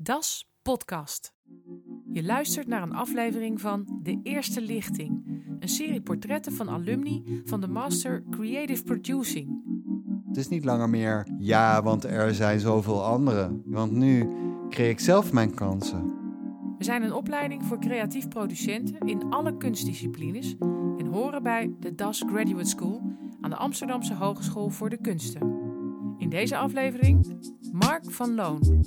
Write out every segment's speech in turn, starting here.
Das Podcast. Je luistert naar een aflevering van De Eerste Lichting, een serie portretten van alumni van de Master Creative Producing. Het is niet langer meer ja, want er zijn zoveel anderen. Want nu creëer ik zelf mijn kansen. We zijn een opleiding voor creatief producenten in alle kunstdisciplines en horen bij de Das Graduate School aan de Amsterdamse Hogeschool voor de Kunsten. In deze aflevering Mark van Loon.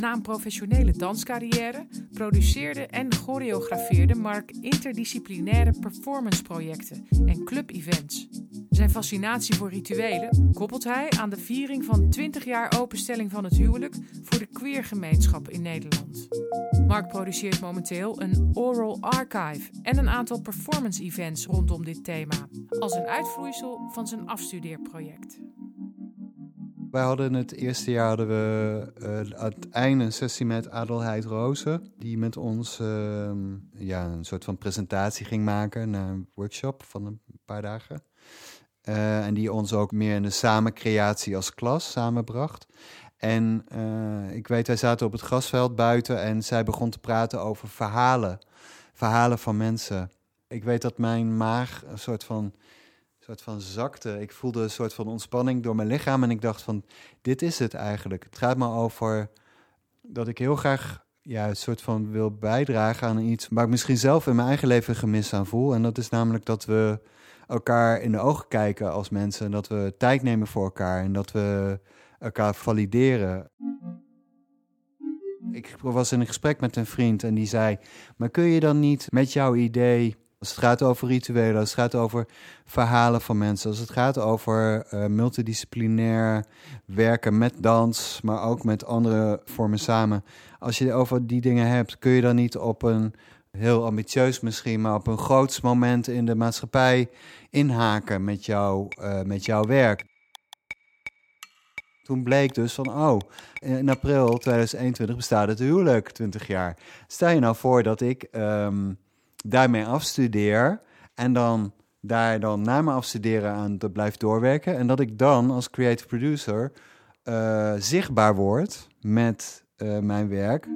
Na een professionele danscarrière produceerde en choreografeerde Mark interdisciplinaire performanceprojecten en club-events. Zijn fascinatie voor rituelen koppelt hij aan de viering van 20 jaar openstelling van het huwelijk voor de queergemeenschap in Nederland. Mark produceert momenteel een oral archive en een aantal performance events rondom dit thema, als een uitvloeisel van zijn afstudeerproject. Wij hadden het eerste jaar hadden we uh, aan het einde een sessie met Adelheid Rozen. Die met ons uh, ja, een soort van presentatie ging maken naar een workshop van een paar dagen. Uh, en die ons ook meer in de samencreatie als klas samenbracht. En uh, ik weet, wij zaten op het grasveld buiten en zij begon te praten over verhalen. Verhalen van mensen. Ik weet dat mijn maag een soort van soort van zakte. Ik voelde een soort van ontspanning door mijn lichaam en ik dacht van, dit is het eigenlijk. Het gaat me over dat ik heel graag ja, een soort van wil bijdragen aan iets waar ik misschien zelf in mijn eigen leven gemis aan voel. En dat is namelijk dat we elkaar in de ogen kijken als mensen. En dat we tijd nemen voor elkaar en dat we elkaar valideren. Ik was in een gesprek met een vriend en die zei: Maar kun je dan niet met jouw idee als het gaat over rituelen, als het gaat over verhalen van mensen, als het gaat over uh, multidisciplinair werken met dans, maar ook met andere vormen samen. Als je over die dingen hebt, kun je dan niet op een heel ambitieus misschien, maar op een groots moment in de maatschappij inhaken met, jou, uh, met jouw werk. Toen bleek dus van, oh, in april 2021 bestaat het huwelijk, 20 jaar. Stel je nou voor dat ik um, daarmee afstudeer en dan daar dan na mijn afstuderen aan te blijf doorwerken. En dat ik dan als creative producer uh, zichtbaar word met uh, mijn werk.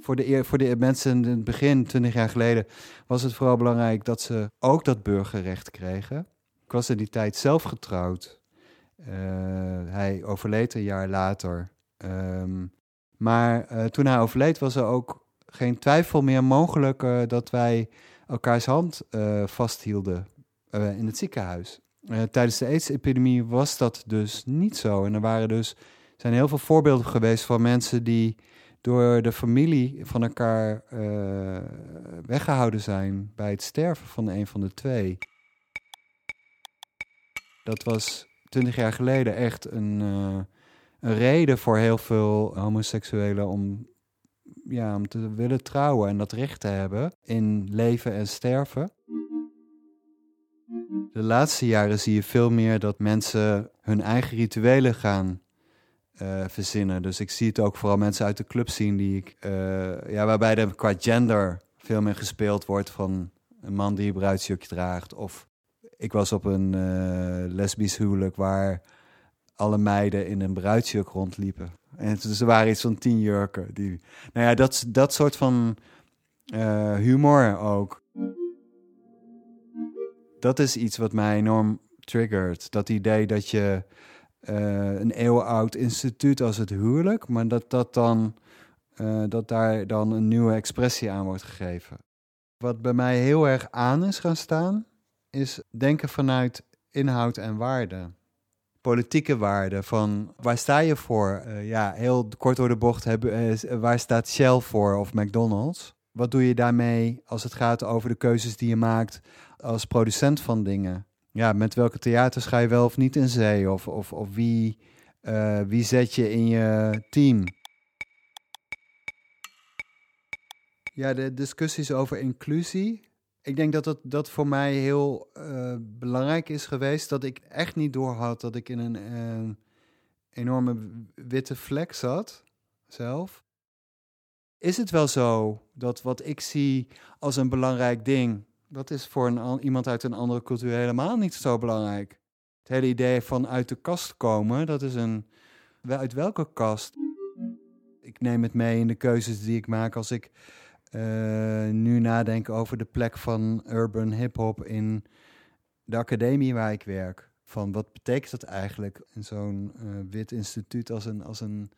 Voor de, voor de mensen in het begin, 20 jaar geleden, was het vooral belangrijk dat ze ook dat burgerrecht kregen. Ik was in die tijd zelf getrouwd. Uh, hij overleed een jaar later. Um, maar toen hij overleed was er ook geen twijfel meer mogelijk uh, dat wij elkaars hand uh, vasthielden uh, in het ziekenhuis. tijdens de AIDS-epidemie was dat dus niet zo. En er waren dus, zijn heel veel voorbeelden geweest van mensen die door de familie van elkaar weggehouden zijn bij het sterven van een van de twee. Dat was twintig jaar geleden echt een, een reden voor heel veel homoseksuelen om ja, om te willen trouwen en dat recht te hebben in leven en sterven. De laatste jaren zie je veel meer dat mensen hun eigen rituelen gaan uh, verzinnen. Dus ik zie het ook vooral mensen uit de club zien die ik, uh, ja, waarbij er qua gender veel meer gespeeld wordt van een man die een bruidsjurkje draagt. Of ik was op een uh, lesbisch huwelijk waar alle meiden in een bruidsjurk rondliepen. En ze waren iets van tien jurken. Die, nou ja, dat, dat soort van uh, humor ook. Dat is iets wat mij enorm triggert. Dat idee dat je uh, een eeuwenoud instituut als het huwelijk, maar dat, dat, dan, uh, dat daar dan een nieuwe expressie aan wordt gegeven. Wat bij mij heel erg aan is gaan staan, is denken vanuit inhoud en waarde politieke waarden. Van waar sta je voor? Uh, ja, heel kort door de bocht, hebben, uh, waar staat Shell voor of McDonald's? Wat doe je daarmee als het gaat over de keuzes die je maakt als producent van dingen? Ja, met welke theaters ga je wel of niet in zee? Of, of, of wie, wie zet je in je team? Ja, de discussies over inclusie ik denk dat het dat voor mij heel uh, belangrijk is geweest. Dat ik echt niet doorhad dat ik in een uh, enorme witte vlek zat zelf. Is het wel zo dat wat ik zie als een belangrijk ding, dat is voor een, iemand uit een andere cultuur helemaal niet zo belangrijk? Het hele idee van uit de kast komen, dat is een. Uit welke kast? Ik neem het mee in de keuzes die ik maak als ik nu nadenk over de plek van urban hip-hop in de academie waar ik werk. Van wat betekent dat eigenlijk in zo'n uh, wit instituut als een, als een,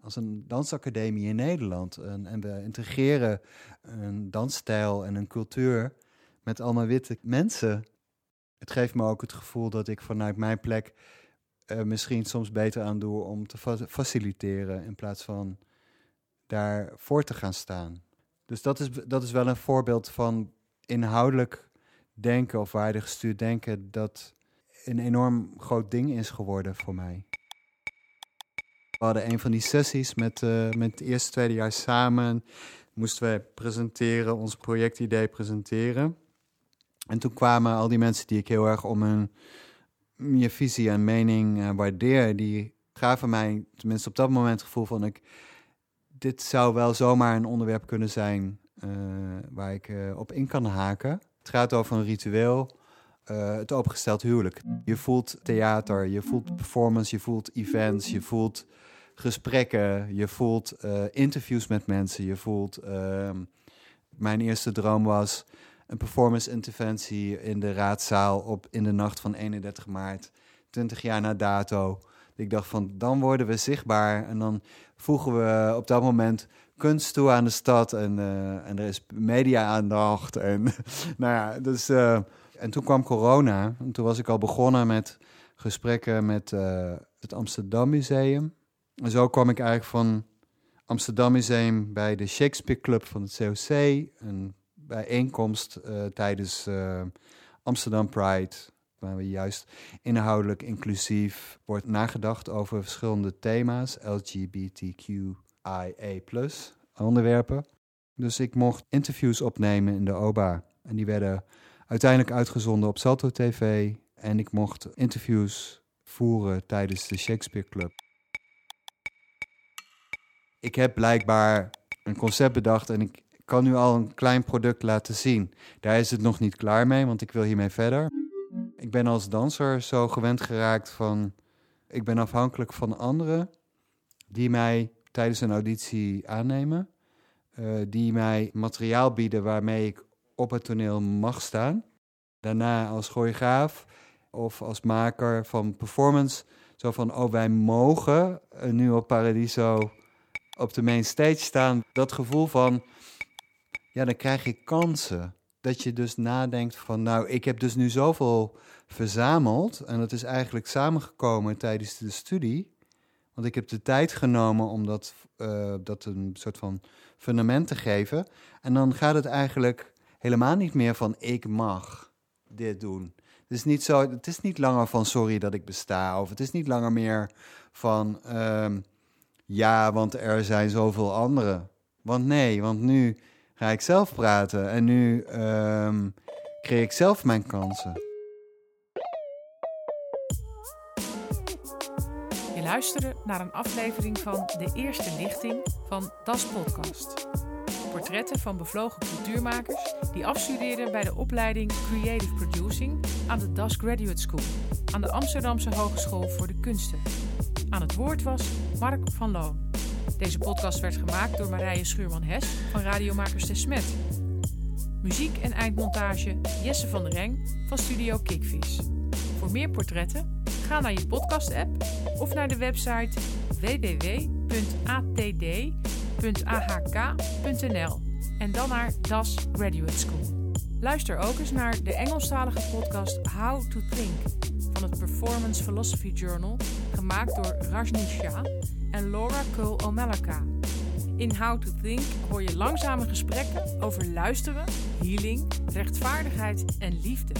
als een dansacademie in Nederland? En, en we integreren een dansstijl en een cultuur met allemaal witte mensen. Het geeft me ook het gevoel dat ik vanuit mijn plek uh, misschien soms beter aan doe om te fa faciliteren in plaats van daar voor te gaan staan. Dus dat is, dat is wel een voorbeeld van inhoudelijk denken of waardegestuurd denken dat een enorm groot ding is geworden voor mij. We hadden een van die sessies met, uh, met het eerste tweede jaar samen. Moesten we presenteren, ons projectidee presenteren. En toen kwamen al die mensen die ik heel erg om hun je visie en mening uh, waardeer, die gaven mij tenminste op dat moment het gevoel van ik, dit zou wel zomaar een onderwerp kunnen zijn uh, waar ik uh, op in kan haken. Het gaat over een ritueel, het opengesteld huwelijk. Je voelt theater, je voelt performance, je voelt events, je voelt gesprekken, je voelt interviews met mensen, je voelt. Ehm, mijn eerste droom was een performance interventie in de raadzaal op in de nacht van 31 maart, 20 jaar na dato. Ik dacht van, dan worden we zichtbaar. En dan voegen we op dat moment kunst toe aan de stad. En, uh, en er is media-aandacht. En, nou ja, dus, uh, en toen kwam corona. En toen was ik al begonnen met gesprekken met uh, het Amsterdam Museum. En zo kwam ik eigenlijk van Amsterdam Museum bij de Shakespeare Club van het COC, een bijeenkomst tijdens Amsterdam Pride, waar we juist inhoudelijk inclusief wordt nagedacht over verschillende thema's, LGBTQIA onderwerpen. Dus ik mocht interviews opnemen in de OBA en die werden uiteindelijk uitgezonden op Salto TV en ik mocht interviews voeren tijdens de Shakespeare Club. Ik heb blijkbaar een concept bedacht en ik kan nu al een klein product laten zien. Daar is het nog niet klaar mee, want ik wil hiermee verder. Ik ben als danser zo gewend geraakt van... Ik ben afhankelijk van anderen die mij tijdens een auditie aannemen. Uh, die mij materiaal bieden waarmee ik op het toneel mag staan. Daarna als choreograaf of als maker van performance. Zo van, oh wij mogen nu op Paradiso op de main stage staan. Dat gevoel van, ja, dan krijg je kansen. Dat je dus nadenkt van, nou, ik heb dus nu zoveel verzameld en dat is eigenlijk samengekomen tijdens de studie. Want ik heb de tijd genomen om dat, uh, dat een soort van fundament te geven. En dan gaat het eigenlijk helemaal niet meer van ik mag dit doen. Het is niet, zo, het is niet langer van sorry dat ik besta. Of het is niet langer meer van uh, ja, want er zijn zoveel anderen. Want nee, want nu ga ik zelf praten. En nu um, creëer ik zelf mijn kansen. Je luisterde naar een aflevering van De Eerste Lichting van Das Podcast. Portretten van bevlogen cultuurmakers die afstudeerden bij de opleiding Creative Producing aan de Das Graduate School aan de Amsterdamse Hogeschool voor de Kunsten. Aan het woord was Mark van Loon. Deze podcast werd gemaakt door Marije Schuurman-Hes van Radiomakers de Smet. Muziek en eindmontage Jesse van der Reng van Studio Kickfish. Voor meer portretten ga naar je podcast-app of naar de website www.atd.ahk.nl en dan naar Das Graduate School. Luister ook eens naar de Engelstalige podcast How to Think van het Performance Philosophy Journal, gemaakt door Rajni Shah en Laura Cole Omelaka. In How to Think hoor je langzame gesprekken over luisteren, healing, rechtvaardigheid en liefde.